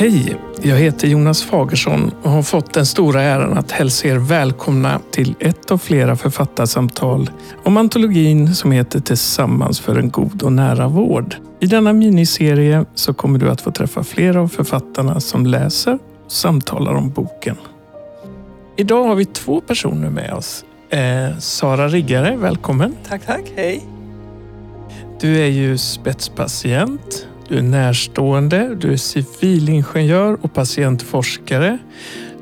Hej! Jag heter Jonas Fagersson och har fått den stora äran att hälsa er välkomna till ett av flera författarsamtal om antologin som heter Tillsammans för en god och nära vård. I denna miniserie så kommer du att få träffa flera av författarna som läser och samtalar om boken. Idag har vi två personer med oss. Eh, Sara Riggare, välkommen. Tack, tack. Hej. Du är ju spetspatient, du är närstående, du är civilingenjör och patientforskare.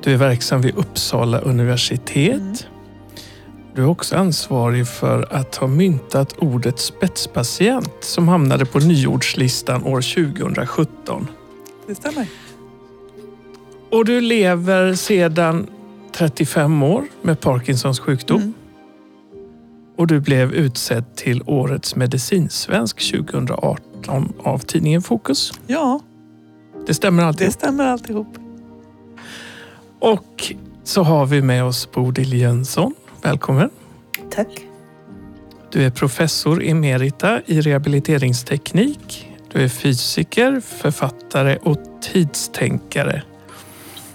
Du är verksam vid Uppsala universitet. Du är också ansvarig för att ha myntat ordet spetspatient som hamnade på nyordslistan år 2017. Det stämmer. Och du lever sedan 35 år med Parkinsons sjukdom. Mm. Och du blev utsedd till Årets medicinsvensk 2018 av tidningen Fokus. Ja, Det stämmer alltid. det stämmer alltihop. Och så har vi med oss Bodil Jönsson. Välkommen. Tack. Du är professor emerita i rehabiliteringsteknik. Du är fysiker, författare och tidstänkare.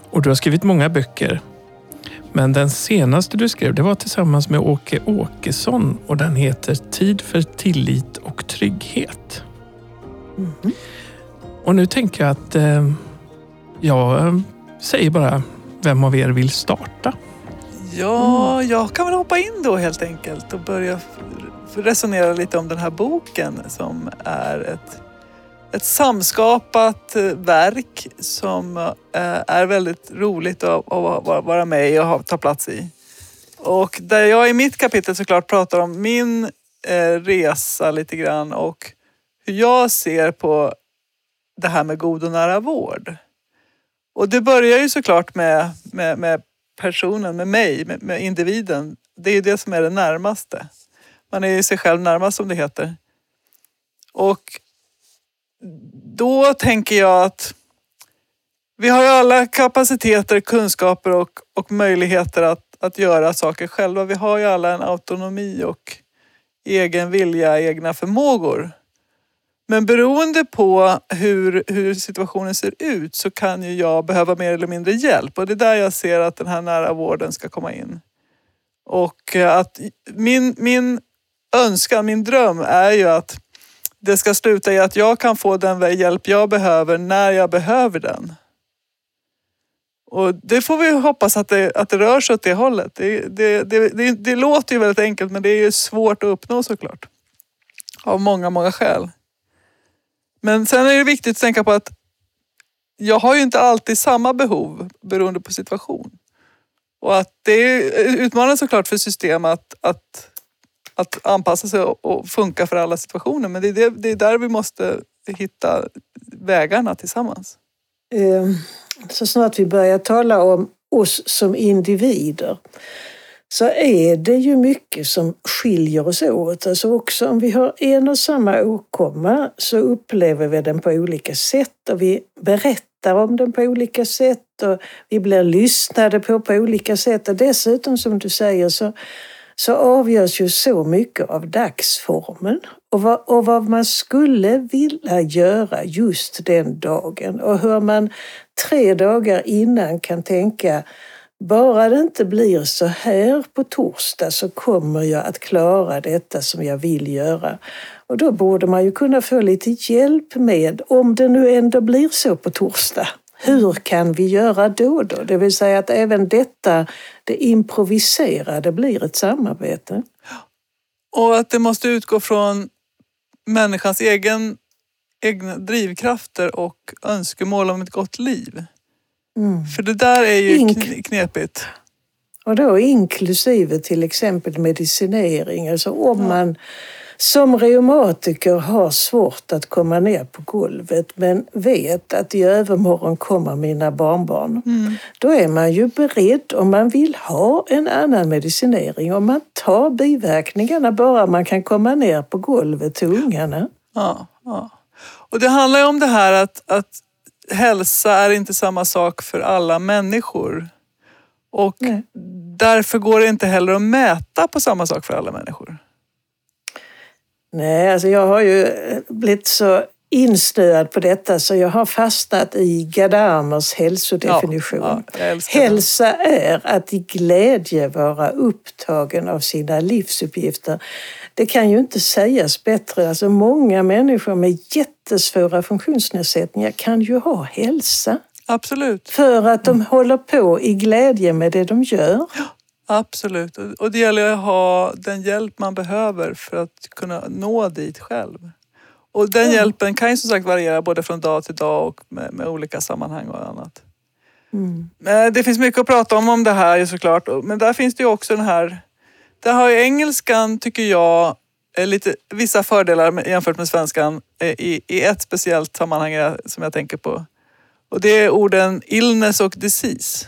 Och du har skrivit många böcker. Men den senaste du skrev det var tillsammans med Åke Åkesson och den heter Tid för tillit och trygghet. Mhm. Och nu tänker jag att eh, jag eh, säger bara vem av er vill starta? Ja, jag kan väl hoppa in då helt enkelt och börja resonera lite om den här boken som är ett, ett samskapat eh, verk som eh, är väldigt roligt att, vara- med i och ta plats i. Och där jag i mitt kapitel såklart pratar om min eh, resa lite grann och hur jag ser på det här med god och nära vård. Och det börjar ju såklart med, med, med personen, med mig, med, med individen. Det är ju det som är det närmaste. Man är ju sig själv närmast som det heter. Och då tänker jag att vi har ju alla kapaciteter, kunskaper och, och möjligheter att, att göra saker själva. Vi har ju alla en autonomi och egen vilja, egna förmågor. Men beroende på hur, hur situationen ser ut så kan ju jag behöva mer eller mindre hjälp och det är där jag ser att den här nära vården ska komma in. Och att min, min önskan, min dröm är ju att det ska sluta i att jag kan få den hjälp jag behöver när jag behöver den. Och det får vi hoppas att det, att det rör sig åt det hållet. Det, det, det, det, det låter ju väldigt enkelt men det är ju svårt att uppnå såklart. Av många, många skäl. Men sen är det viktigt att tänka på att jag har ju inte alltid samma behov beroende på situation. Och att det är utmanande såklart för system att, att, att anpassa sig och, funka för alla situationer. Men det är, det, det är där vi måste hitta vägarna tillsammans. Ehm, så snart vi börjar tala om oss som individer så är det ju mycket som skiljer oss åt. Alltså också om vi har en och samma åkomma så upplever vi den på olika sätt och vi berättar om den på olika sätt och vi blir lyssnade på på olika sätt. Och dessutom som du säger så, så avgörs ju så mycket av dagsformen och vad, och vad man skulle vilja göra just den dagen och hur man tre dagar innan kan tänka bara det inte blir så här på torsdag så kommer jag att klara detta som jag vill göra. Och då borde man ju kunna få lite hjälp med, om det nu ändå blir så på torsdag. Hur kan vi göra då? då? Det vill säga att även detta, det improviserade, blir ett samarbete. Och att det måste utgå från människans egen, egna drivkrafter och önskemål om ett gott liv. Mm. För det där är ju Ink. kn- knepigt. Och då inklusive till exempel medicinering. Alltså om man som reumatiker har svårt att komma ner på golvet men vet att i övermorgon kommer mina barnbarn. Då är man ju beredd om man vill ha en annan medicinering. Om man tar biverkningarna bara man kan komma ner på golvet till ungarna. Ja, ja. Och det handlar ju om det här att, att hälsa är inte samma sak för alla människor. Och Nej. därför går det inte heller att mäta på samma sak för alla människor. Nej, alltså jag har ju blivit så insnöad på detta så jag har fastnat i Gadamers hälsodefinition. Ja, ja. Hälsa är att i glädje vara upptagen av sina livsuppgifter. Det kan ju inte sägas bättre. Alltså många människor med jättesvåra funktionsnedsättningar kan ju ha hälsa. Absolut. För att de håller på i glädje med det de gör. Absolut. Och- det gäller att ha den hjälp man behöver för att kunna nå dit själv. Och den Ja. hjälpen kan ju som sagt variera både från dag till dag och med, med olika sammanhang och annat. Mm. Men Det finns mycket att prata om om det här såklart. Men där finns det ju också den här... Där har ju engelskan, tycker jag, eh, lite, vissa fördelar jämfört med svenskan eh, i, i ett speciellt sammanhang jag- som jag tänker på. Och det är orden illness och disease.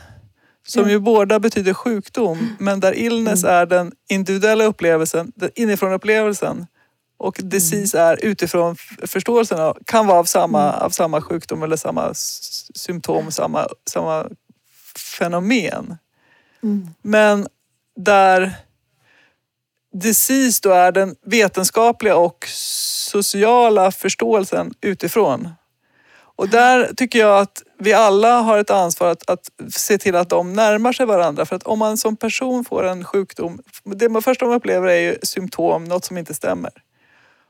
Som Mm. ju båda betyder sjukdom, men där illness är den individuella upplevelsen, den inifrån upplevelsen. Och disease är utifrån förståelsen av, kan vara av samma, av samma sjukdom eller samma symptom, samma, samma fenomen. Mm. Men där disease då är den vetenskapliga och sociala förståelsen utifrån. Och där tycker jag att vi alla har ett ansvar att, att se till att de närmar sig varandra. För att om man som person får en sjukdom, det man första man upplever är ju symptom, något som inte stämmer.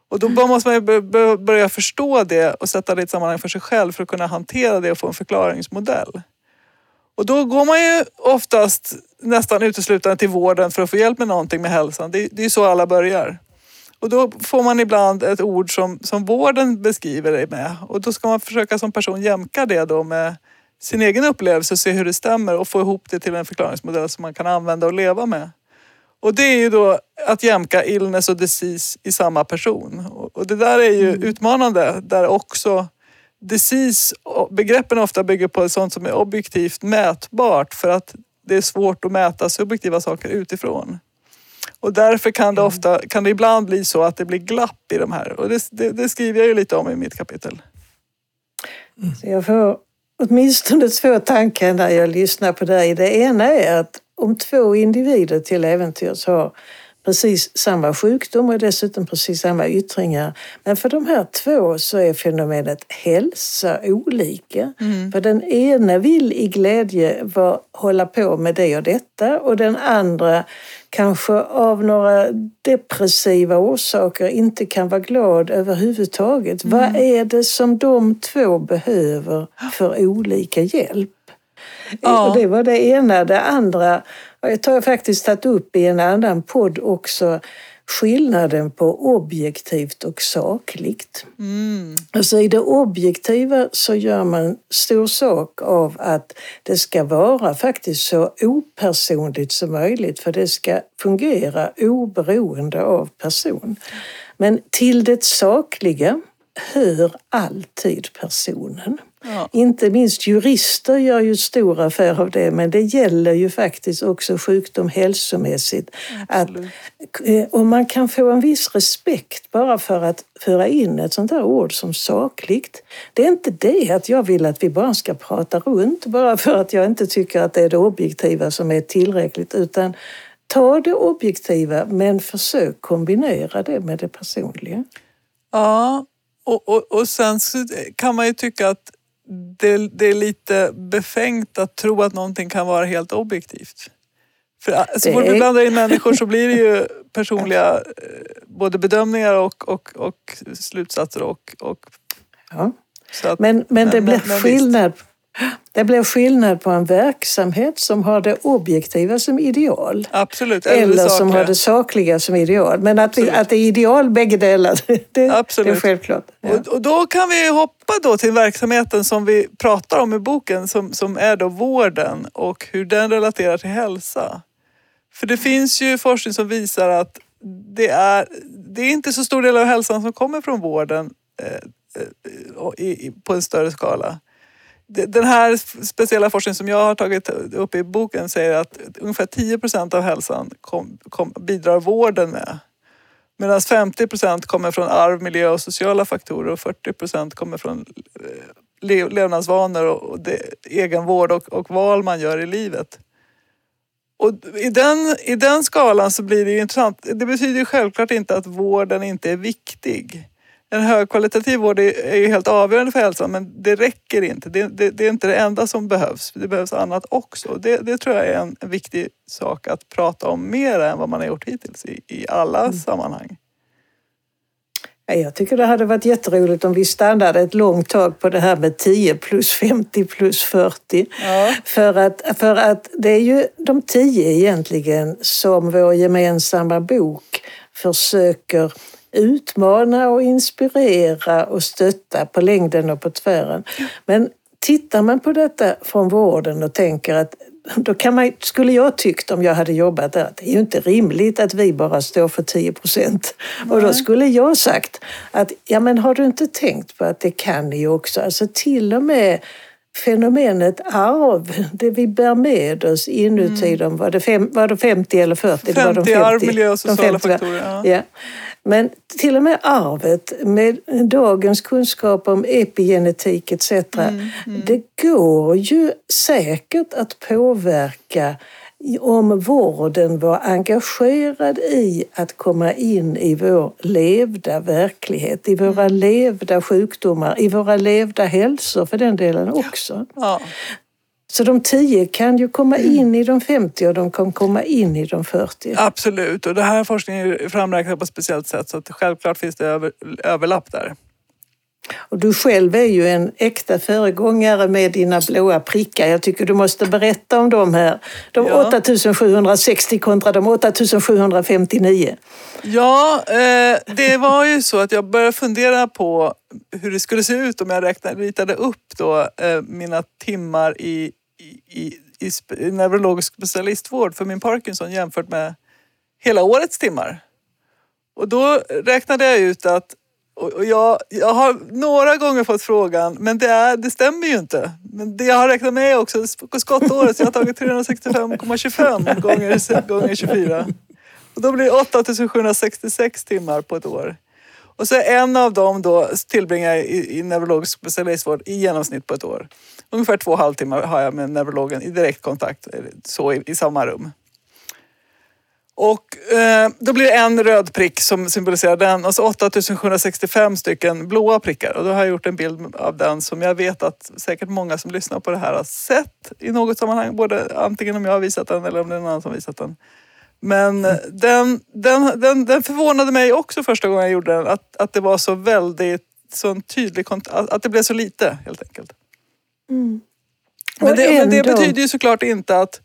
Och då bara måste man börja förstå det och sätta det i ett sammanhang för sig själv för att kunna hantera det och få en förklaringsmodell. Och då går man ju oftast nästan uteslutande till vården för att få hjälp med någonting med hälsan. Det, det är ju så alla börjar. Och då får man ibland ett ord som, som vården beskriver det med. Och då ska man försöka som person jämka det då med sin egen upplevelse och se hur det stämmer och få ihop det till en förklaringsmodell som man kan använda och leva med. Och det är ju då att jämka illness och disease i samma person. Och det där är ju utmanande där också disease, begreppen ofta bygger på sånt som är objektivt mätbart för att det är svårt att mäta subjektiva saker utifrån. Och därför kan det, ofta, kan det ibland bli så att det blir glapp i de här. Och det, det, det skriver jag ju lite om i mitt kapitel. Så jag får åtminstone två tankar när jag lyssnar på dig. Det ena är att om två individer till äventyrs har precis samma sjukdom och dessutom precis samma yttringar. Men för de här två så är fenomenet hälsa olika. För den ena vill i glädje vara, hålla på med det och detta och den andra kanske av några depressiva orsaker inte kan vara glad överhuvudtaget. Vad är det som de två behöver för olika hjälp? Ja. Och det var det ena. Det andra jag tar- faktiskt tagit upp i en annan podd också. Skillnaden på objektivt och sakligt. Mm. Alltså i det objektiva så gör man stor sak av att det ska vara faktiskt så opersonligt som möjligt för det ska fungera oberoende av person. Men till det sakliga hör alltid personen. Ja. Inte minst jurister gör ju stor affär av det, men det gäller ju faktiskt också sjukdom hälsomässigt. Att, Absolut. eh, och man kan få en viss respekt bara för att föra in ett sånt här ord som sakligt. Det är inte det att jag vill att vi bara ska prata runt, bara för att jag inte tycker att det är det objektiva som är tillräckligt, utan ta det objektiva men försök kombinera det med det personliga. Ja, och, och, och sen så kan man ju tycka att det, det är lite befängt att tro att någonting kan vara helt objektivt. För äh, så Det fort vi blandar in människor så blir det ju personliga eh, både bedömningar och, och, och slutsatser. Och, och, Ja. att, Men, men det Men- blir men- skillnad. Det blir skillnad på en verksamhet som har det objektiva som ideal. absolut. Eller det som har det sakliga som ideal. Men att, vi, Absolut. att det är ideal bägge delar, det, det är Absolut. självklart. Ja. Och, och då kan vi hoppa då till verksamheten som vi pratar om i boken som, som är då vården och hur den relaterar till hälsa. För det finns ju forskning som visar att det är, det är inte så stor del av hälsan som kommer från vården eh, eh, i, i, på en större skala. Den här speciella forskningen som jag har tagit upp i boken säger att ungefär 10 procent av hälsan kom, kom, bidrar vården med. Medan 50 procent kommer från arv, miljö och sociala faktorer och 40 procent kommer från eh, le- levnadsvanor och och det, egenvård och, och val man gör i livet. Och i, den, I den skalan så blir det ju intressant. Det betyder ju självklart inte att vården inte är viktig en högkvalitativ vård är, ju helt avgörande för hälsan men det räcker inte. Det, det, det är inte det enda som behövs. Det behövs annat också. Det, det tror jag är en, en viktig sak att prata om mer än vad man har gjort hittills i, i alla mm. sammanhang. Jag tycker det hade varit jätteroligt om vi stannade ett långt tag på det här med 10 plus 50 plus 40. Ja. För, att, för att det är ju de 10 egentligen som vår gemensamma bok försöker utmana och inspirera och stötta på längden och på tvären. Men tittar man på detta från vården och tänker att då kan man, skulle jag tyckt om jag hade jobbat där att det är ju inte rimligt att vi bara står för 10 procent. Och då skulle jag sagt att ja men har du inte tänkt på att det kan ni ju också. Alltså till och med fenomenet arv, det vi bär med oss inuti mm. dem, var det, fem, var det 50 eller 40? 50, det var de 50 arv, miljö och sociala faktorer. Ja. ja. Men till och med arvet med dagens kunskap om epigenetik etc. Mm, mm. Det går ju säkert att påverka om vården var engagerad i att komma in i vår levda verklighet, i våra mm. levda sjukdomar, i våra levda hälsor för den delen också. Ja. Så de 10 kan ju komma mm. in i de 50 och de kan komma in i de 40. Absolut, och det här forskningen är framräknad på ett speciellt sätt så att självklart finns det över, överlapp där. Och du själv är ju en äkta föregångare med dina blåa prickar. Jag tycker du måste berätta om dem här. De ja. 8760 kontra de 8759. Ja, eh, det var ju så att jag började fundera på hur det skulle se ut om jag räknade, ritade upp då, eh, mina timmar i, i, i, i neurologisk specialistvård för min Parkinson jämfört med hela årets timmar. Och då räknade jag ut att och jag, jag har några gånger fått frågan, men det, är, det stämmer ju inte. Men det jag har räknat med också skottåret, så jag har tagit 365,25 gånger, gånger 24. Och då blir det 8766 timmar på ett år. Och så en av dem då tillbringar jag i, i neurologisk specialistvård i genomsnitt på ett år. Ungefär två halvtimmar har jag med neurologen i direktkontakt så i, i samma rum. Och eh, då blir det en röd prick som symboliserar den och så 8765 stycken blåa prickar. Och då har jag gjort en bild av den som jag vet att säkert många som lyssnar på det här har sett i något sammanhang. Både antingen om jag har visat den eller om det är någon annan som visat den. Men mm. den, den, den, den förvånade mig också första gången jag gjorde den. Att, att det var så väldigt så tydlig att det blev så lite helt enkelt. Mm. Men, det, men det betyder ju såklart inte att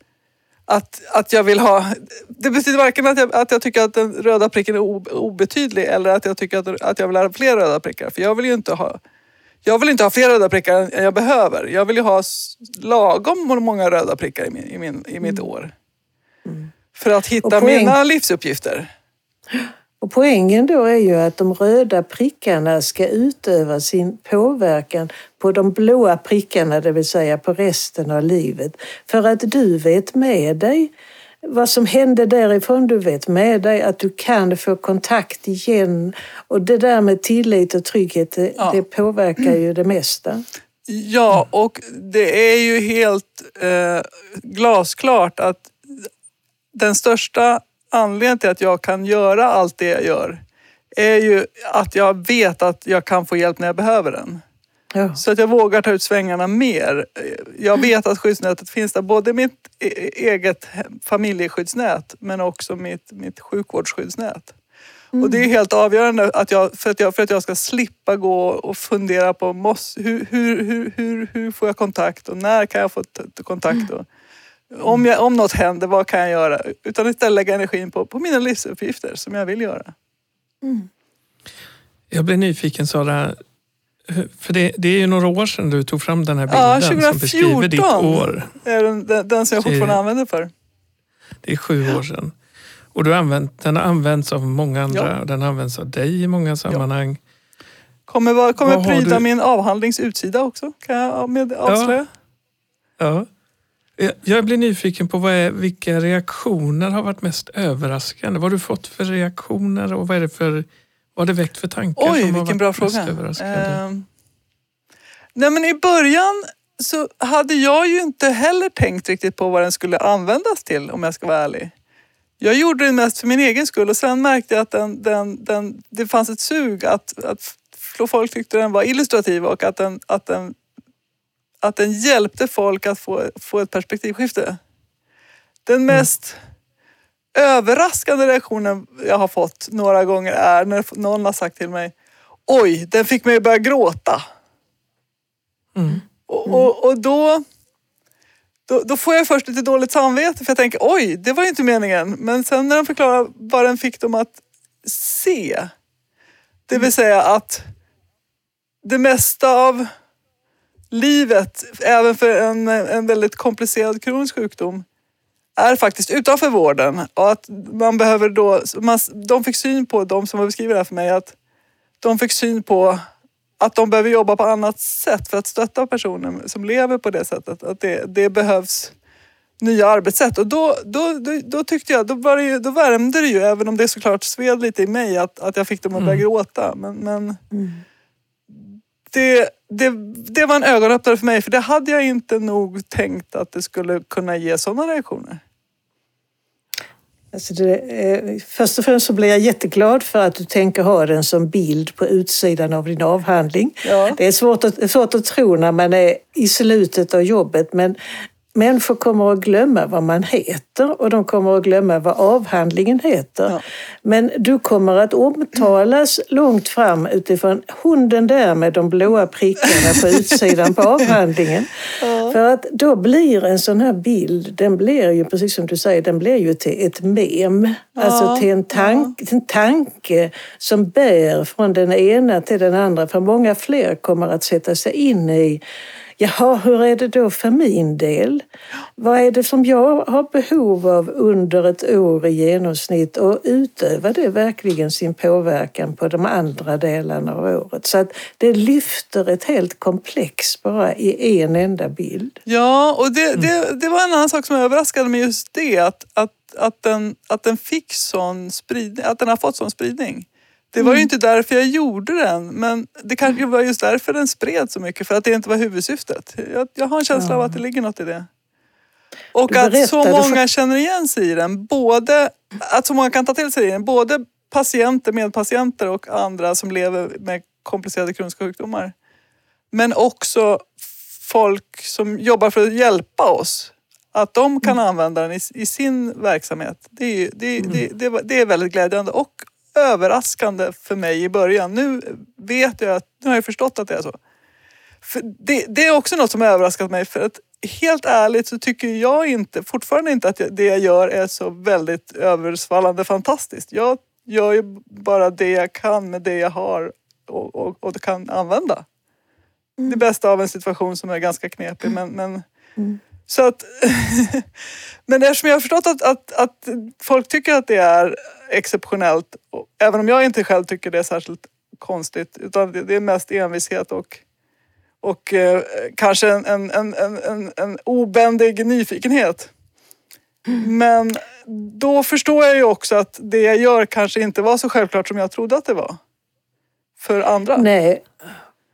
att, att jag vill ha... Det betyder varken att jag, att jag tycker att den röda pricken är obetydlig eller att jag tycker att, att jag vill ha fler röda prickar. För jag vill ju inte ha... Jag vill inte ha fler röda prickar än jag behöver. Jag vill ju ha lagom många röda prickar i, min, i, min, i mitt mm. år. Mm. För att hitta mina livsuppgifter. Och poängen då är ju att de röda prickarna ska utöva sin påverkan på de blåa prickarna, det vill säga på resten av livet. För att du vet med dig vad som hände därifrån. Du vet med dig att du kan få kontakt igen. Och det där med tillit och trygghet, det, ja. det påverkar ju det mesta. Ja, och det är ju helt eh, glasklart att den största anledningen till att jag kan göra allt det jag gör är ju att jag vet att jag kan få hjälp när jag behöver den. Ja. Så att jag vågar ta ut svängarna mer. Jag vet att skyddsnätet finns där. Både mitt e-, eget familjeskyddsnät men också mitt, mitt sjukvårdsskyddsnät. Mm. Och det är helt avgörande att jag, för, att jag, för att jag ska slippa gå och fundera på måste, hur, hur, hur, hur, hur får jag kontakt och när kan jag få kontakt. Och, om, jag, om något händer, vad kan jag göra? Utan istället lägga energin på, på mina livsuppgifter som jag vill göra. Mm. Jag blir nyfiken Sara. För det, det, är ju några år sedan du tog fram den här bilden ja, 2014 som beskriver ditt år. är den, den, den som jag fortfarande det, använder för. Det är sju år sedan. Och du använt, den har använts av många andra ja. och den används av dig i många sammanhang. Ja. Kommer, kommer pryda du... min avhandlings utsida också, kan jag med avslöja. Ja. ja. Jag blir nyfiken på vad är, vilka reaktioner har varit mest överraskande? Vad har du fått för reaktioner och vad är det för vad har det väckt för tankar? Oj, vilken bra fråga. Uh, nej men I början så hade jag ju inte heller tänkt riktigt på vad den skulle användas till om jag ska vara ärlig. Jag gjorde det mest för min egen skull och sen märkte jag att den, den, den, det fanns ett sug att, att folk tyckte den var illustrativ och att den, att den, att den hjälpte folk att få, få ett perspektivskifte. Den mest överraskande reaktionen jag har fått några gånger är när någon har sagt till mig Oj, den fick mig att börja gråta. Mm. Och, och, och då, då, då får jag först lite dåligt samvete för jag tänker oj, det var ju inte meningen. Men sen när de förklarar vad den fick dem att se. Det vill säga att det mesta av livet, även för en, en väldigt komplicerad kronisk sjukdom, är faktiskt utanför vården. Och att man behöver då, man, de fick syn på, de som har beskrivit det här för mig, att de fick syn på att de behöver jobba på annat sätt för att stötta personer som lever på det sättet. Att det, det behövs nya arbetssätt. Och då, då, då, då tyckte jag, då, var det ju, då värmde det ju, även om det såklart sved lite i mig att, att jag fick dem att börja Mm. gråta. Men, men det, det, det var en ögonöppnare för mig för det hade jag inte nog tänkt att det skulle kunna ge sådana reaktioner. Alltså det, eh, först och främst så blir jag jätteglad för att du tänker ha den som bild på utsidan av din avhandling. Ja. Det är svårt att, svårt att tro när man är i slutet av jobbet men människor kommer att glömma vad man heter och de kommer att glömma vad avhandlingen heter. Ja. Men du kommer att omtalas långt fram utifrån hunden där med de blåa prickarna på utsidan på avhandlingen. För att då blir en sån här bild, den blir ju precis som du säger, den blir ju till ett mem. Alltså till en, tank, till en tanke som bär från den ena till den andra. För många fler kommer att sätta sig in i Jaha, hur är det då för min del? Vad är det som jag har behov av under ett år i genomsnitt och utövar det verkligen sin påverkan på de andra delarna av året? Så att det lyfter ett helt komplex bara i en enda bild. Ja, och det, det, det var en annan sak som överraskade mig just det. Att, att, att, den, att den fick sån spridning, att den har fått sån spridning. Det var ju inte därför jag gjorde den, men det kanske var just därför den spred så mycket. För att det inte var huvudsyftet. Jag, jag har en känsla av att det ligger något i det. Och att så många känner igen sig i den. Både, att så många kan ta till sig den. Både patienter, medpatienter och andra som lever med komplicerade kroniska sjukdomar. Men också folk som jobbar för att hjälpa oss. Att de kan använda den i, i sin verksamhet. Det är, ju- det, det, det, var- det är väldigt glädjande och överraskande för mig i början. Nu vet jag att, nu har jag förstått att det är så. För det, det är också något som har överraskat mig för att helt ärligt så tycker jag inte, fortfarande inte att det jag gör är så väldigt översvallande fantastiskt. Jag gör ju bara det jag kan med det jag har och, och, och kan använda. Det bästa av en situation som är ganska knepig men, men så att, men eftersom jag har förstått att, att, att folk tycker att det är exceptionellt, och även om jag inte själv tycker det är särskilt konstigt, utan det, det är mest envishet och, och eh, kanske en, en, en, en, en, en obändig nyfikenhet. Men då förstår jag ju också att det jag gör kanske inte var så självklart som jag trodde att det var. För andra. Nej,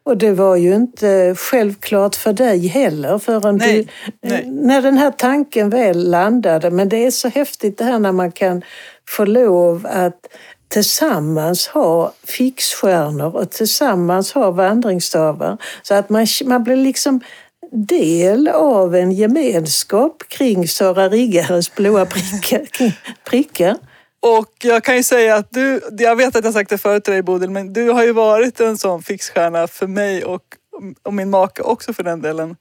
och det var ju inte självklart för dig heller förrän Nej, du, nej. när den här tanken väl landade. Men det är så häftigt det här när man kan få lov att tillsammans ha fixstjärnor och tillsammans ha vandringsstavar. Så att man, man blir liksom del av en gemenskap kring Sara Riggares blåa prickar. prickar. Och jag kan ju säga att du, jag vet att jag sagt det förut till dig Bodil, men du har ju varit en sån fixstjärna för mig och, och min make också för den delen.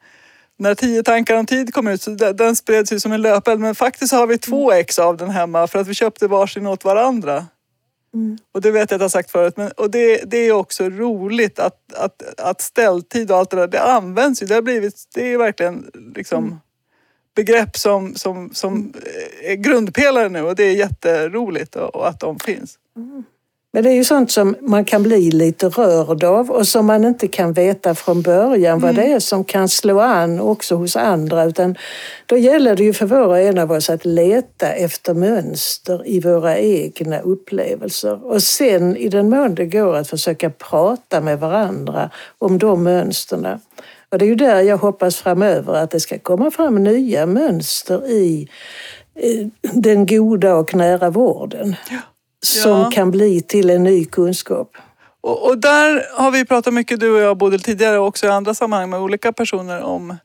När Tio tankar om tid kom ut så den, den spreds ju som en löpeld. Men faktiskt har vi två ex av den hemma för att vi köpte varsin åt varandra. Och det vet jag att jag sagt förut. Men, och det, det är också roligt att, att, att ställtid och allt det där, det används ju. Det har blivit, det är verkligen liksom begrepp som, som, som är grundpelare nu och det är jätteroligt och, att de finns. Men det är ju sånt som man kan bli lite rörd av och som man inte kan veta från början vad det är som kan slå an också hos andra. Utan då gäller det ju för var och en av oss att leta efter mönster i våra egna upplevelser. Och sen i den mån det går att försöka prata med varandra om de mönsterna. Och det är ju där jag hoppas framöver att det ska komma fram nya mönster i den goda och nära vården som Ja. kan bli till en ny kunskap. Och, och där har vi pratat mycket, du och jag Bodil, tidigare och också i andra sammanhang med olika personer om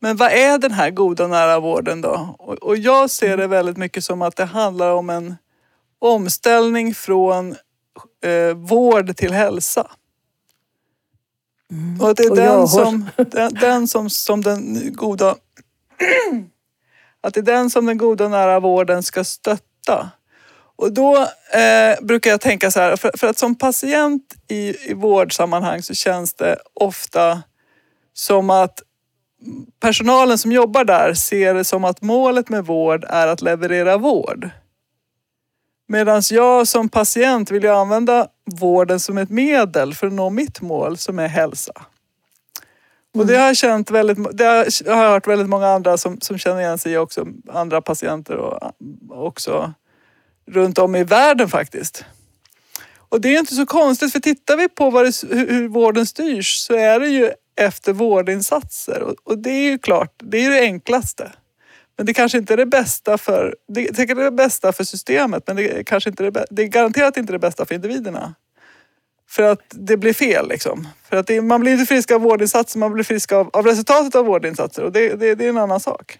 men vad är den här goda nära vården då? Och, och jag ser det väldigt mycket som att det handlar om en omställning från eh, vård till hälsa. Mm. Och det är Och den, som, den, den som, som den goda... att det är den som den goda nära vården ska stötta. Och då eh, brukar jag tänka så här, för, för att som patient i, i vårdsammanhang så känns det ofta som att personalen som jobbar där ser det som att målet med vård är att leverera vård. Medan jag som patient vill jag använda vården som ett medel för att nå mitt mål som är hälsa. Och det har jag känt väldigt, det har jag hört väldigt många andra som, som känner igen sig i också, andra patienter och också runt om i världen faktiskt. Och det är inte så konstigt för tittar vi på det, hur, vården styrs så är det ju efter vårdinsatser och, och det är ju klart, det är det enklaste. Men det kanske inte är det bästa för, det är säkert det bästa för systemet men det är kanske inte det, det är garanterat inte det bästa för individerna. För att det blir fel liksom. För att det, man blir inte frisk av vårdinsatser, man blir frisk av, av resultatet av vårdinsatser och det, det, det är en annan sak.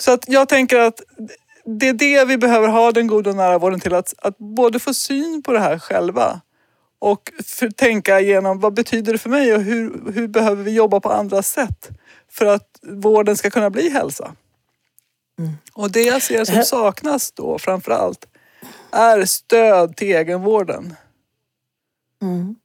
Så att jag tänker att det är det vi behöver ha den goda och nära vården till. Att, att både få syn på det här själva och för, tänka igenom vad betyder det för mig och hur, hur behöver vi jobba på andra sätt för att vården ska kunna bli hälsa. Och det jag ser som saknas då framför allt är stöd till egenvården. Mm.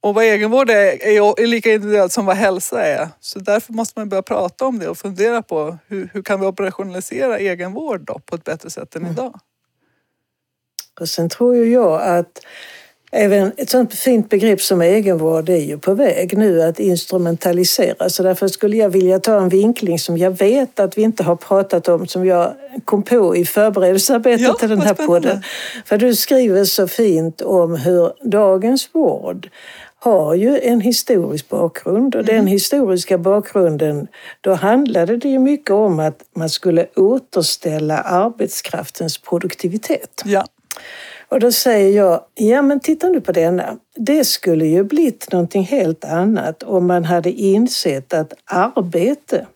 Och vad egenvård är, är, lika individuellt som vad hälsa är. Så därför måste man börja prata om det och fundera på hur, hur kan vi operationalisera egenvård då på ett bättre sätt än idag? Och sen tror ju jag att även ett sånt fint begrepp som egenvård är ju på väg nu att instrumentaliseras. Så därför skulle jag vilja ta en vinkling som jag vet att vi inte har pratat om, som jag kom på i förberedelsearbetet Ja, till den här spännande. podden. För du skriver så fint om hur dagens vård har ju en historisk bakgrund och Mm. den historiska bakgrunden, då handlade det ju mycket om att man skulle återställa arbetskraftens produktivitet. Ja. Och då säger jag, ja men titta nu på denna. Det skulle ju blivit någonting helt annat om man hade insett att arbete,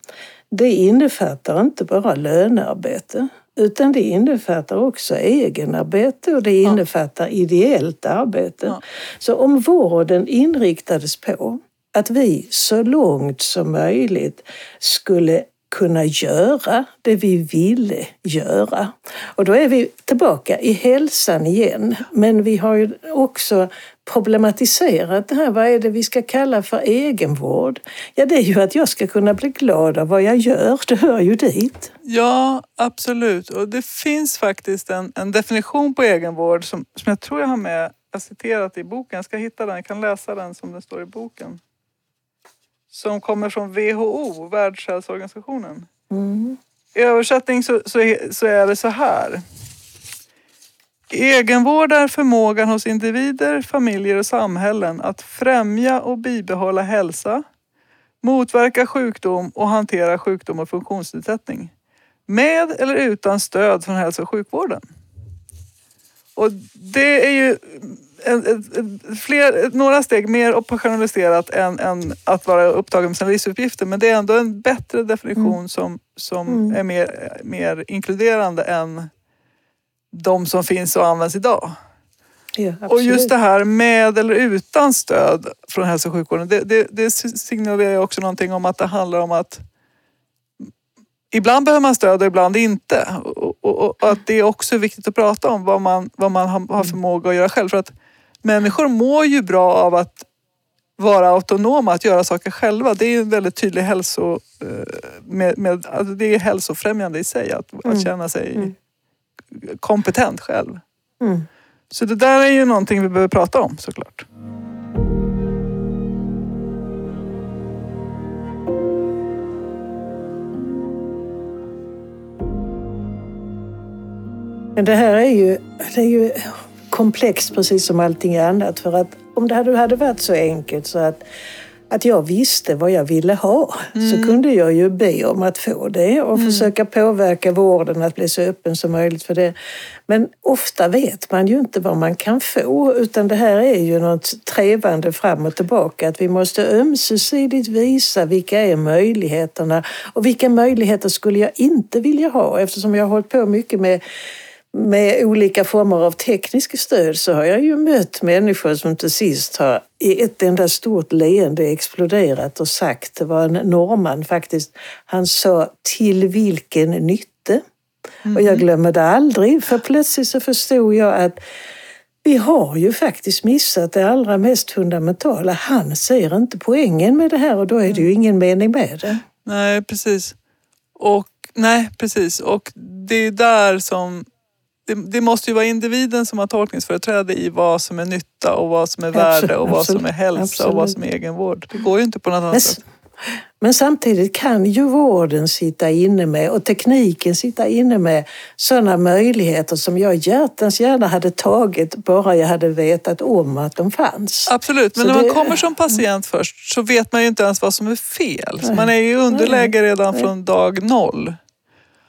det innefattar inte bara lönearbete, utan det innefattar också egenarbete och det innefattar ideellt arbete. Ja. Så om vården inriktades på att vi så långt som möjligt skulle kunna göra det vi ville göra. Och då är vi tillbaka i hälsan igen. Men vi har ju också problematiserat det här. Vad är det vi ska kalla för egenvård? Ja, det är ju att jag ska kunna bli glad av vad jag gör. Det hör ju dit. Ja, absolut. Och det finns faktiskt en, en definition på egenvård som, som jag tror jag har med, jag citerat i boken. Jag ska hitta den, jag kan läsa den som den står i boken. Som kommer från WHO, Världshälsoorganisationen. Mm. I översättning så, så, så är det så här. Egenvård är förmågan hos individer, familjer och samhällen att främja och bibehålla hälsa, motverka sjukdom och hantera sjukdom och funktionsnedsättning. Med eller utan stöd från hälso och sjukvården. Och det är ju en, en, fler, några steg mer operationaliserat än, än att vara upptagen med sina livsuppgifter. Men det är ändå en bättre definition som, som Mm. är mer, mer inkluderande än de som finns och används idag. Ja, Och just det här med eller utan stöd från hälso och sjukvården. Det, det, det signalerar också någonting om att det handlar om att ibland behöver man stöd och ibland inte. Och, och, och att det är också viktigt att prata om vad man, vad man har, har förmåga att göra själv. För att människor mår ju bra av att vara autonoma, att göra saker själva. Det är en väldigt tydlig hälso... eh, Med, med, alltså det är hälsofrämjande i sig att, Mm. att känna sig Mm. kompetent själv. Mm. Så det där är ju någonting vi behöver prata om såklart. Men det här är ju, det är ju komplext precis som allting annat. För att om det hade, hade varit så enkelt så att att jag visste vad jag ville ha mm. så kunde jag ju be om att få det och mm. försöka påverka vården att bli så öppen som möjligt för det. Men ofta vet man ju inte vad man kan få utan det här är ju något trevande fram och tillbaka. Att vi måste ömsesidigt visa vilka är möjligheterna och vilka möjligheter skulle jag inte vilja ha eftersom jag har hållit på mycket med med olika former av tekniska stöd så har jag ju mött människor som till sist har i ett enda stort leende exploderat och sagt, det var en norrman faktiskt, han sa till vilken nytte? Mm. Och jag mhm. glömmer det aldrig för plötsligt så förstod jag att vi har ju faktiskt missat det allra mest fundamentala. Han ser inte poängen med det här och då är det ju ingen mening med det. Nej, precis. Och, nej, precis. Och det är där som det, det, måste ju vara individen som har tolkningsföreträde i vad som är nytta och vad som är värde och vad som är hälsa absolut. och vad som är egenvård. Det går ju inte på något annat men, sätt. Men samtidigt kan ju vården sitta inne med och tekniken sitta inne med sådana möjligheter som jag hjärtans gärna hade tagit bara jag hade vetat om att de fanns. Absolut, men så när det... man kommer som patient först så vet man ju inte ens vad som är fel. Så man är ju i underläge redan Nej. från dag noll.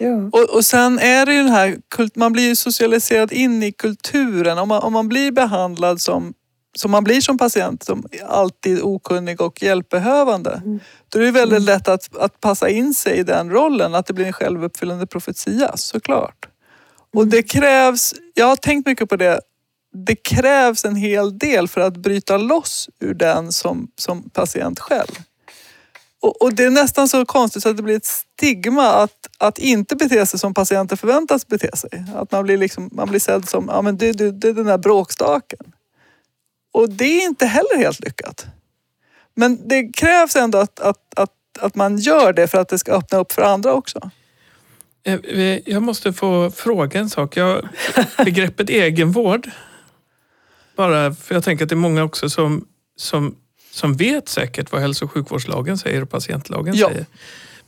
Ja. Och, och sen är det ju den här, man blir ju socialiserad in i kulturen. Om man, om man blir behandlad som, som man blir som patient, som alltid okunnig och hjälpbehövande. Mm. Då är det väldigt mm. lätt att, att passa in sig i den rollen, att det blir en självuppfyllande profetia såklart. Och det krävs, jag har tänkt mycket på det, det krävs en hel del för att bryta loss ur den som, som patient själv. Och, och, det är nästan så konstigt så att det blir ett stigma att, att inte bete sig som patienter förväntas bete sig. Att man blir, liksom, man blir sedd som, ja men du, du, du är den där bråkstaken. Och det är inte heller helt lyckat. Men det krävs ändå att, att, att, att man gör det för att det ska öppna upp för andra också. Eh, jag måste få fråga en sak. Jag, begreppet egenvård, bara för jag tänker att det är många också som, som som vet säkert vad hälso och sjukvårdslagen säger och patientlagen ja. säger.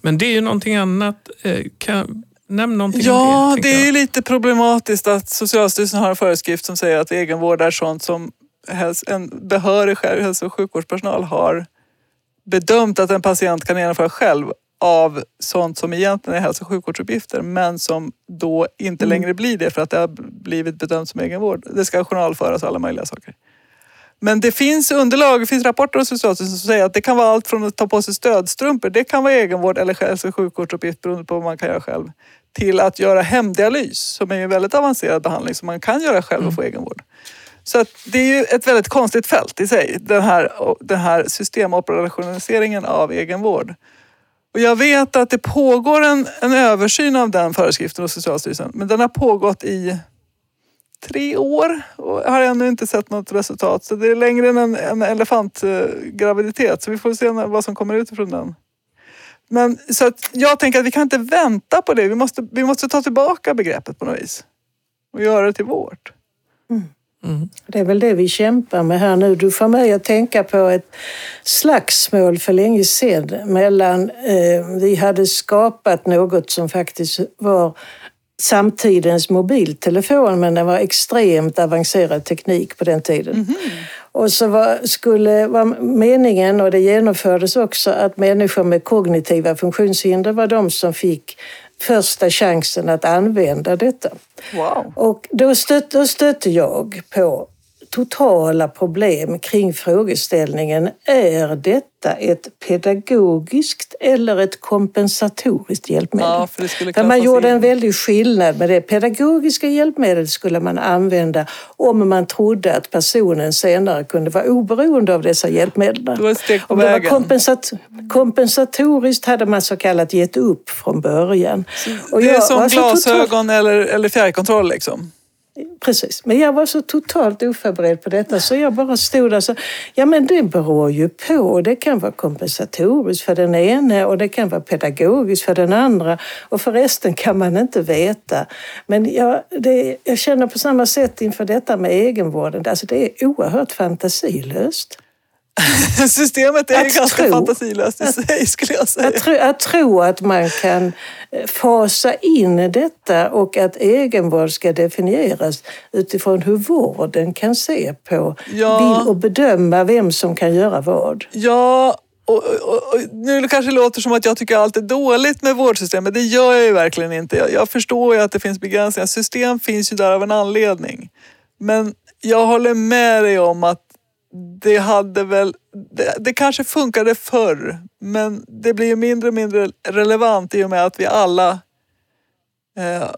Men det är ju någonting annat. Eh, kan, nämn någonting ja, om det. Ja, det är lite problematiskt att Socialstyrelsen har en föreskrift som säger att egenvård är sånt som en behörig hälso och sjukvårdspersonal har bedömt att en patient kan genomföra själv av sånt som egentligen är hälso och sjukvårdsuppgifter men som då inte mm. längre blir det för att det har blivit bedömt som egenvård. Det ska journalföras alla möjliga saker. Men det finns underlag, det finns rapporter hos Socialstyrelsen som säger att det kan vara allt från att ta på sig stödstrumpor, det kan vara egenvård eller hälso och sjukvårdsuppgift beroende på vad man kan göra själv. Till att göra hemdialys som är en väldigt avancerad behandling som man kan göra själv och få mm. egenvård. Så att det är ju ett väldigt konstigt fält i sig, den här, den här systemoperationaliseringen av egenvård. Och jag vet att det pågår en, en översyn av den föreskriften hos Socialstyrelsen, men den har pågått i tre år och har ännu inte sett något resultat. Så det är längre än en, en elefantgraviditet. Så vi får se vad som kommer ut ifrån den. Men så att jag tänker att vi kan inte vänta på det. Vi måste, vi måste ta tillbaka begreppet på något vis. Och göra det till vårt. Mm. Mm. Det är väl det vi kämpar med här nu. Du får mig att tänka på ett slagsmål för länge sedan mellan... Eh, vi hade skapat något som faktiskt var samtidens mobiltelefon men det var extremt avancerad teknik på den tiden. Mm -hmm. Och så var, skulle, var meningen, och det genomfördes också, att människor med kognitiva funktionshinder var de som fick första chansen att använda detta. Wow. Och då stötte, då stötte jag på totala problem kring frågeställningen är detta ett pedagogiskt eller ett kompensatoriskt hjälpmedel? Ja, för det skulle för man gjorde en väldig skillnad med det. Pedagogiska hjälpmedel skulle man använda om man trodde att personen senare kunde vara oberoende av dessa hjälpmedel. Det var om. Det var kompensat kompensatoriskt hade man så kallat gett upp från början. det är som glasögon eller, eller fjärrkontroll liksom? Precis, men jag var så totalt oförberedd på detta så jag bara stod där så, ja men det beror ju på. Det kan vara kompensatoriskt för den ene och det kan vara pedagogiskt för den andra och för resten kan man inte veta. Men jag, det, jag känner på samma sätt inför detta med egenvården, alltså det är oerhört fantasilöst. Systemet är ju Att ganska tro- fantasilöst i sig skulle jag säga. Att, tro, att tro att man kan eh, fasa in detta och att egenvård ska definieras utifrån hur vården kan se på Ja. och bedöma vem som kan göra vad. Ja, och, och, och nu kanske det låter som att jag tycker allt är dåligt med vårdsystemet. Det gör jag ju verkligen inte. Jag, jag förstår ju att det finns begränsningar. System finns ju där av en anledning. Men jag håller med dig om att det hade väl... Det, det kanske funkade förr, men det blir ju mindre och mindre relevant i och med att vi alla eh,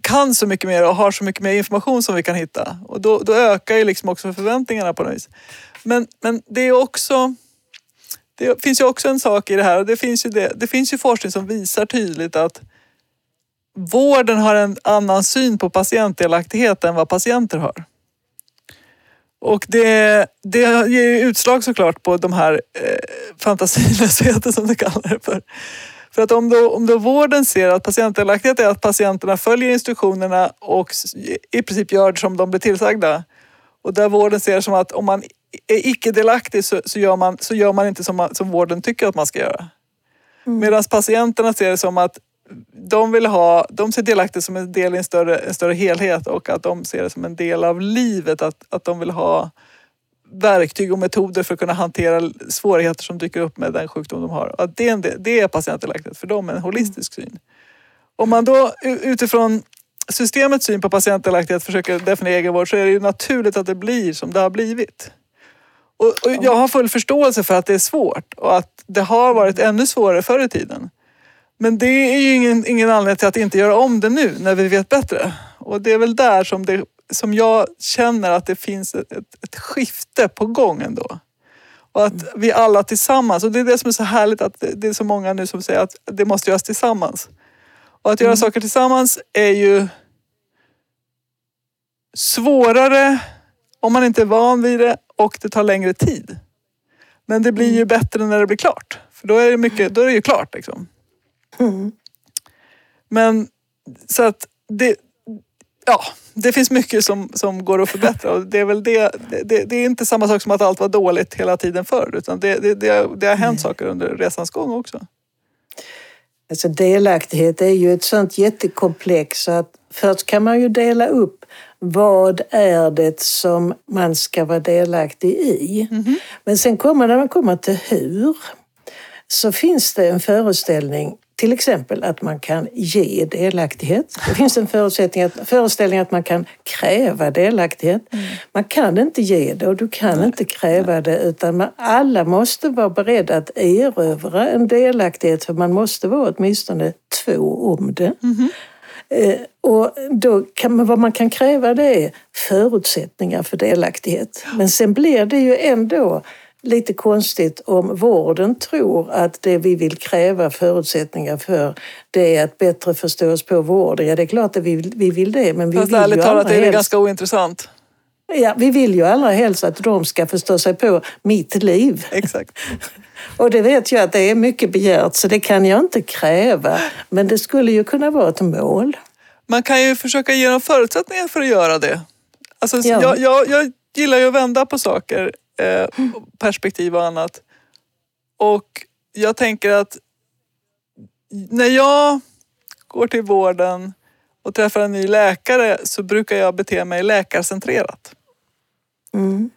kan så mycket mer och har så mycket mer information som vi kan hitta. Och då, då ökar ju liksom också förväntningarna på något vis. Men, men det är också... Det finns ju också en sak i det här och det finns ju, det, det finns ju forskning som visar tydligt att vården har en annan syn på patientdelaktighet än vad patienter har. Och det, det ger ju utslag såklart på de här eh, fantasilösheten som du kallar det för. För att om då, om då vården ser att patientdelaktighet är att patienterna följer instruktionerna och i princip gör som de blir tillsagda. Och där vården ser som att om man är icke-delaktig så, så, gör man, så gör man inte som, som vården tycker att man ska göra. Medan patienterna ser det som att de vill ha, de ser delaktighet som en del i en större, en större helhet och att de ser det som en del av livet. Att, att de vill ha verktyg och metoder för att kunna hantera svårigheter som dyker upp med den sjukdom de har. Att det, är en del, det är patientdelaktighet för dem, en holistisk syn. Om man då utifrån systemets syn på patientdelaktighet försöker definiera egenvård så är det ju naturligt att det blir som det har blivit. Och, och jag har full förståelse för att det är svårt och att det har varit ännu svårare förr i tiden. Men det är ju ingen, ingen anledning till att inte göra om det nu när vi vet bättre. Och det är väl där som, det, som jag känner att det finns ett, ett, skifte på gång ändå. Och att vi alla tillsammans, och det är det som är så härligt att det, det är så många nu som säger att det måste göras tillsammans. Och att göra saker tillsammans är ju svårare om man inte är van vid det och det tar längre tid. Men det blir ju bättre när det blir klart. För då är det, mycket, då är det ju klart liksom. Mm. Men så att det, ja, det finns mycket som, som går att förbättra och det är väl det, det, det är inte samma sak som att allt var dåligt hela tiden förr utan det, det, det, det har hänt saker under resans gång också. Alltså delaktighet är ju ett sånt jättekomplex så att först kan man ju dela upp vad är det som man ska vara delaktig i. Men sen kommer när man kommer till hur så finns det en föreställning till exempel att man kan ge delaktighet. Det finns en förutsättning att, föreställning att man kan kräva delaktighet. Man kan inte ge det och du kan inte kräva det utan man, alla måste vara beredda att erövra en delaktighet för man måste vara åtminstone två om det. Eh, Och då kan man, vad man kan kräva det är förutsättningar för delaktighet. Men sen blir det ju ändå lite konstigt om vården tror att det vi vill kräva förutsättningar för det är att bättre förstå oss på vården. Ja, det är klart att vi, vill- vi vill det, men vi Fast vill ärligt talat är det helst, ganska ointressant. ja, vi vill ju allra helst att de ska förstå sig på mitt liv. Exakt. Och det vet jag att det är mycket begärt, så det kan jag inte kräva. Men det skulle ju kunna vara ett mål. Man kan ju försöka ge dem förutsättningar för att göra det. Alltså, Ja. jag, jag, jag gillar ju att vända på saker, eh, perspektiv och annat. Och jag tänker att när jag går till vården och träffar en ny läkare så brukar jag bete mig läkarcentrerat. Mm.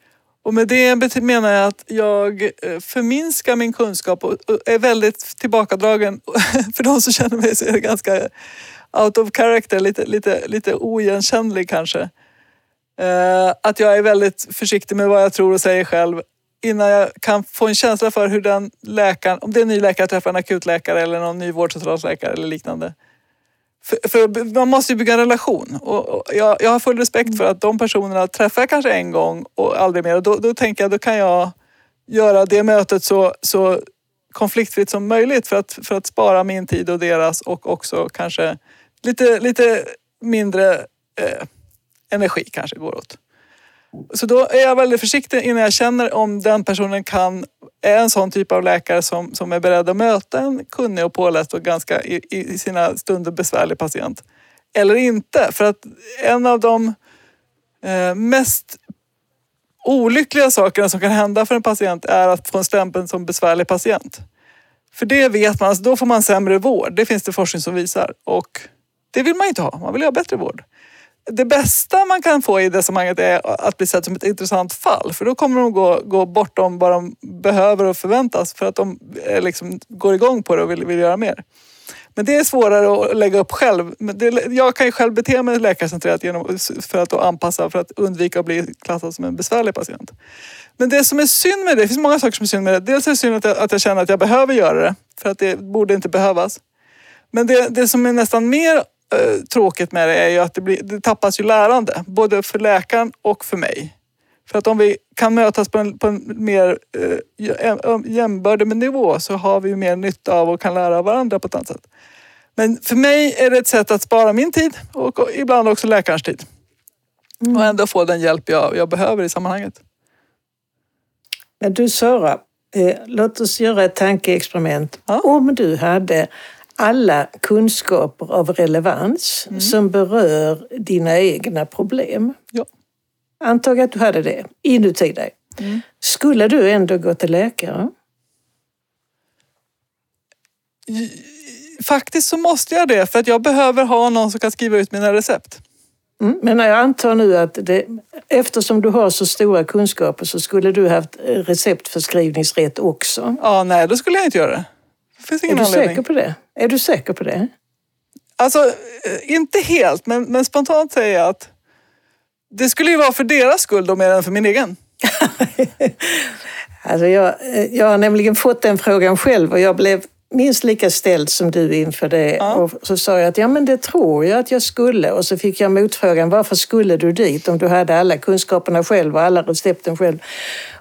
Och med det menar jag att jag eh, förminskar min kunskap och och är väldigt tillbakadragen. För de som känner mig så är det ganska out of character, lite, lite, lite oigenkännlig kanske. Eh, Att jag är väldigt försiktig med vad jag tror och säger själv innan jag kan få en känsla för hur den läkaren, om det är en ny läkare träffar en akutläkare eller någon ny vårdcentralsläkare eller liknande. För, för man måste ju bygga en relation. Och, och jag, jag har full respekt för att de personerna träffar jag kanske en gång och aldrig mer. Och då, då tänker jag, då kan jag göra det mötet så, så konfliktfritt som möjligt för att, för att spara min tid och deras och också kanske lite, lite mindre eh, energi kanske går åt. Så då är jag väldigt försiktig innan jag känner om den personen kan, är en sån typ av läkare som, som är beredd att möta en kunnig och påläst och ganska i, i sina stunder besvärlig patient. Eller inte. För att en av de eh, mest olyckliga sakerna som kan hända för en patient är att få en stämpel som besvärlig patient. För det vet man, alltså då får man sämre vård. Det finns det forskning som visar. Och det vill man inte ha. Man vill ha bättre vård. Det bästa man kan få i det sammanhanget är att bli sedd som ett intressant fall. För då kommer de gå, gå bortom vad de behöver och förväntas för att de eh, liksom går igång på det och vill, vill göra mer. Men det är svårare att lägga upp själv. Men det, jag kan ju själv bete mig läkarcentrerat genom, för att anpassa för att undvika att bli klassad som en besvärlig patient. Men det som är synd med det, det finns många saker som är synd med det. Dels är det synd att jag, att jag känner att jag behöver göra det. För att det borde inte behövas. Men det, det som är nästan mer tråkigt med det är ju att det, blir, det tappas ju lärande. Både för läkaren och för mig. För att om vi kan mötas på en, på en mer eh, jämbördig nivå så har vi mer nytta av och kan lära varandra på ett annat sätt. Men för mig är det ett sätt att spara min tid och, och ibland också läkarens tid. Mm. Och ändå få den hjälp jag, jag behöver i sammanhanget. Men du Sara, eh, låt oss göra ett tankeexperiment. Ja. Om du hade alla kunskaper av relevans mm. som berör dina egna problem. Ja. Antag att du hade det inuti dig. Mm. Skulle du ändå gå till läkare? Faktiskt så måste jag det för att jag behöver ha någon som kan skriva ut mina recept. Mm, men jag antar nu att det, eftersom du har så stora kunskaper så skulle du haft receptförskrivningsrätt också? Ja, nej, då skulle jag inte göra det. Det finns ingen är du anledning. säker på det? Är du säker på det? Alltså, eh, inte helt, men, men spontant säger jag att det skulle ju vara för deras skull då mer än för min egen. alltså jag, eh, jag har nämligen fått den frågan själv och jag blev minst lika ställd som du inför det. Ja. Och så sa jag att ja, men det tror jag att jag skulle. Och så fick jag motfrågan, varför skulle du dit om du hade alla kunskaperna själv och alla recepten själv?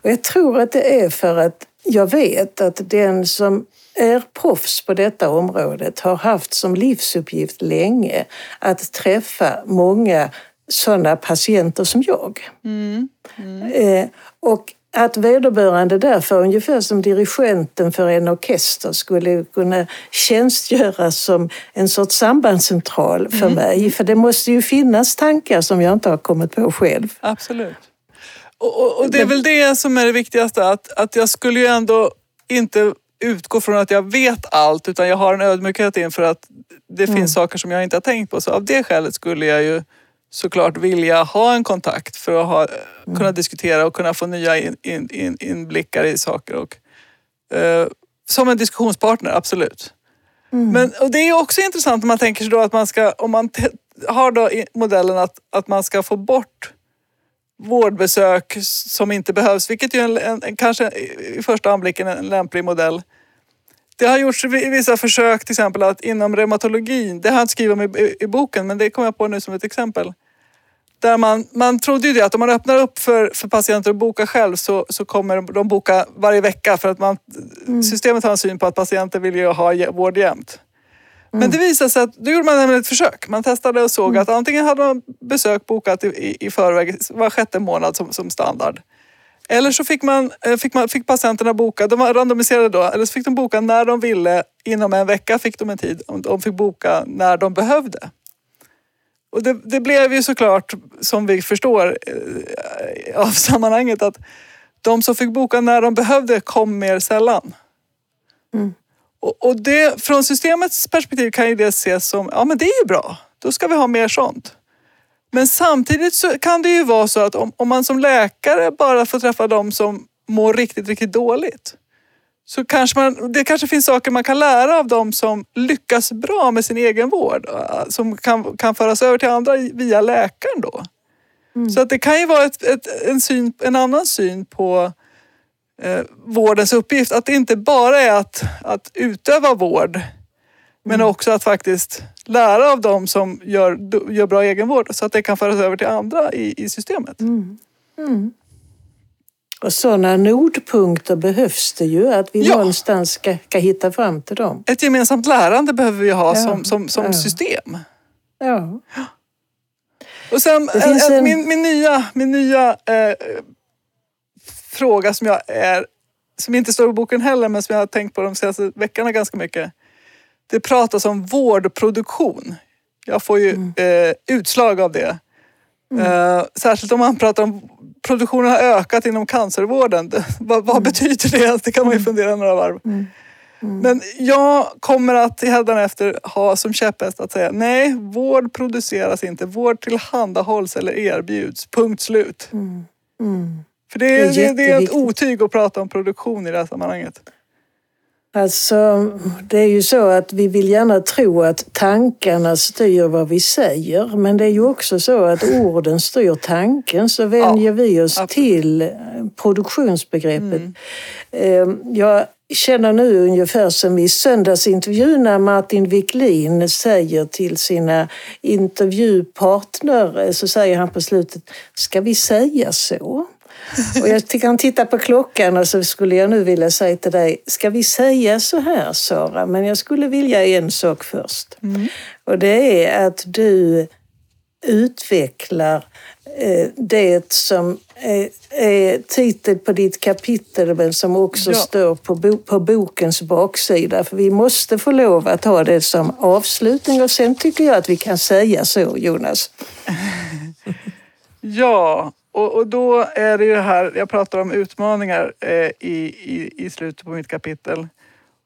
Och jag tror att det är för att jag vet att den som är proffs på detta området har haft som livsuppgift länge att träffa många sådana patienter som jag. Mm. Mm. Eh, och att vederbörande därför, ungefär som dirigenten för en orkester, skulle kunna tjänstgöra som en sorts sambandscentral för mm. mig. För det måste ju finnas tankar som jag inte har kommit på själv. Absolut. Och, och, och det är väl det som är det viktigaste, att, att jag skulle ju ändå inte utgå från att jag vet allt utan jag har en ödmjukhet inför att det mm. finns saker som jag inte har tänkt på. Så av det skälet skulle jag ju såklart vilja ha en kontakt för att ha, mm. kunna diskutera och kunna få nya in, in, in, inblickar i saker. Och, eh, som en diskussionspartner, absolut. Mm. Men, och det är också intressant om man tänker sig då att man ska, om man har då modellen att, att man ska få bort vårdbesök som inte behövs, vilket ju är en, en, en, kanske i första anblicken en lämplig modell. Det har gjorts vissa försök till exempel att inom reumatologin, det har jag inte skrivit om i, i, boken men det kommer jag på nu som ett exempel. Där man, man trodde ju det att om man öppnar upp för, för patienter att boka själv så, så kommer de boka varje vecka för att man, mm. systemet har en syn på att patienter vill ju ha vård jämt. Men det visade sig att då gjorde man ett försök. Man testade och såg mm. att antingen hade man besök bokat i, i, i förväg var sjätte månad som, som standard. Eller så fick, man, eh, fick, man, fick patienterna boka, de var randomiserade då, eller så fick de boka när de ville. Inom en vecka fick de en tid. De fick boka när de behövde. Och det, det blev ju såklart, som vi förstår eh, av sammanhanget, att de som fick boka när de behövde kom mer sällan. Mm. Och, och, det, från systemets perspektiv kan ju det ses som, ja men det är ju bra. Då ska vi ha mer sånt. Men samtidigt så kan det ju vara så att om, om man som läkare bara får träffa de som mår riktigt, riktigt dåligt. Så kanske man, det kanske finns saker man kan lära av de som lyckas bra med sin egen vård. Äh, som kan, kan föras över till andra via läkaren då. Mm. Så att det kan ju vara ett, ett, en, syn, en annan syn på eh, vårdens uppgift. Att det inte bara är att, att utöva vård. Men mm. också att faktiskt lära av dem som gör, gör bra egenvård så att det kan föras över till andra i, i systemet. Mm. Mm. Och sådana nodpunkter behövs det ju, att vi ja. någonstans ska, ska hitta fram till dem. Ett gemensamt lärande behöver vi ha ja. som, som, som ja. system. Ja. Och sen en, en... min, min nya, min nya eh, fråga som jag är, som inte står i boken heller, men som jag har tänkt på de senaste veckorna ganska mycket. Det pratas om vårdproduktion. Jag får ju mm. eh, utslag av det. Mm. Eh, särskilt om man pratar om produktionen har ökat inom cancervården. Vad, vad betyder det? Det kan man ju fundera några varv. Mm. Mm. Men jag kommer att hädanefter ha som käpphäst att säga nej, vård produceras inte. Vård tillhandahålls eller erbjuds. Punkt slut. Mm. För det är, Det är det, är ett otyg att prata om produktion i det här sammanhanget. Alltså, det är ju så att vi vill gärna tro att tankarna styr vad vi säger. Men det är ju också så att orden styr tanken. Så vänjer vi oss absolut. till eh, produktionsbegreppet. Mm. Eh, Jag känner nu ungefär som i söndagsintervjun när Martin Wiklin säger till sina intervjupartner, så säger han på slutet, ska vi säga så? Och jag tycker han tittar på klockan och så skulle jag nu vilja säga till dig, ska vi säga så här Sara? Men jag skulle vilja en sak först. Och det är att du utvecklar eh, det som är, är titeln på ditt kapitel men som också Ja. står på, bo, på bokens baksida. För vi måste få lov att ha det som avslutning och sen tycker jag att vi kan säga så Jonas. Ja, och, och då är det ju det här, jag pratar om utmaningar eh, i, i, i slutet på mitt kapitel.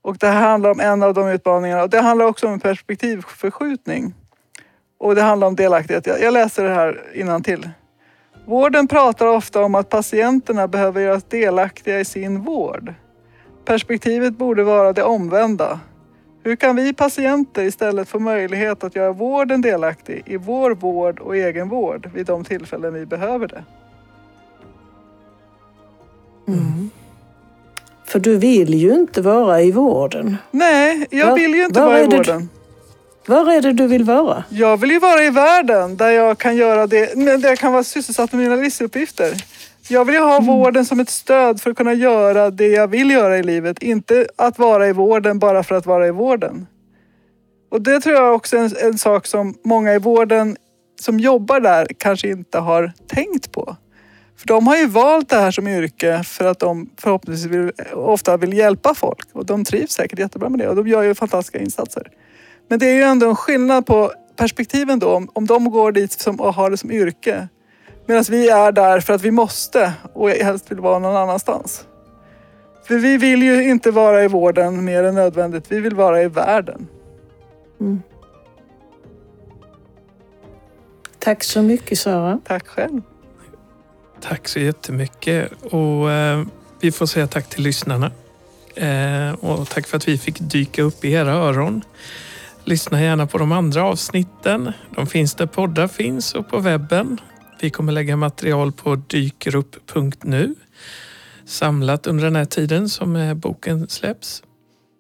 Och det här handlar om en av de utmaningarna och det handlar också om en perspektivförskjutning. Och det handlar om delaktighet. Jag, jag läser det här till. Vården pratar ofta om att patienterna behöver göras delaktiga i sin vård. Perspektivet borde vara det omvända. Hur kan vi patienter istället få möjlighet att göra vården delaktig i vår vård och egenvård vid de tillfällen vi behöver det? För du vill ju inte vara i vården. Nej, jag Va- vill ju inte var vara i vården. Var är det du vill vara? Jag vill ju vara i världen där jag kan göra det, där jag kan vara sysselsatt med mina livsuppgifter. Jag vill ju ha vården som ett stöd för att kunna göra det jag vill göra i livet. Inte att vara i vården bara för att vara i vården. Och det tror jag också är en, en sak som många i vården som jobbar där kanske inte har tänkt på. För de har ju valt det här som yrke för att de förhoppningsvis vill, ofta vill hjälpa folk. Och de trivs säkert jättebra med det och de gör ju fantastiska insatser. Men det är ju ändå en skillnad på perspektiven då. Om, om de går dit som, och har det som yrke. Medan vi är där för att vi måste och helst vill vara någon annanstans. För vi vill ju inte vara i vården mer än nödvändigt. Vi vill vara i världen. Tack så mycket Sara. Tack själv. Tack så jättemycket. Och, eh, vi får säga tack till lyssnarna. Eh, och tack för att vi fick dyka upp i era öron. Lyssna gärna på de andra avsnitten. De finns där poddar finns och på webben. Vi kommer lägga material på dykerupp.nu samlat under den här tiden som eh, boken släpps.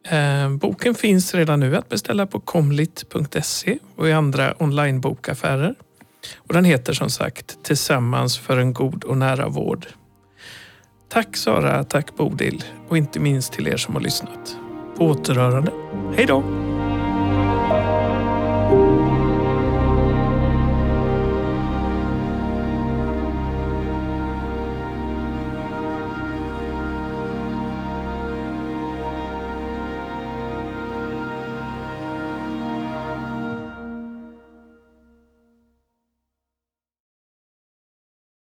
Eh, boken finns redan nu att beställa på komlit.se och i andra onlinebokaffärer. Och den heter som sagt Tillsammans för en god och nära vård. Tack Sara, tack Bodil och inte minst till er som har lyssnat. På återhörande. Hej då!